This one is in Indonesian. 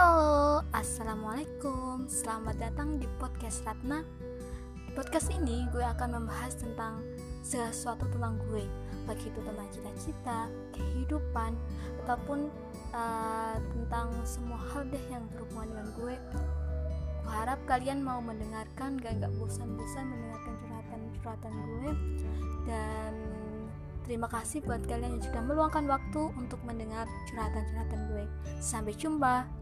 Halo, Assalamualaikum. Selamat datang di podcast Ratna. Di podcast ini gue akan membahas tentang sesuatu tentang gue. Baik itu tentang cita-cita, kehidupan Ataupun uh, tentang semua hal deh yang berhubungan dengan gue. Gue harap kalian mau mendengarkan Gak, gak bosan-bosan mendengarkan curhatan-curhatan gue. Dan Terima kasih buat kalian yang sudah meluangkan waktu untuk mendengar curhatan-curhatan gue. Sampai jumpa.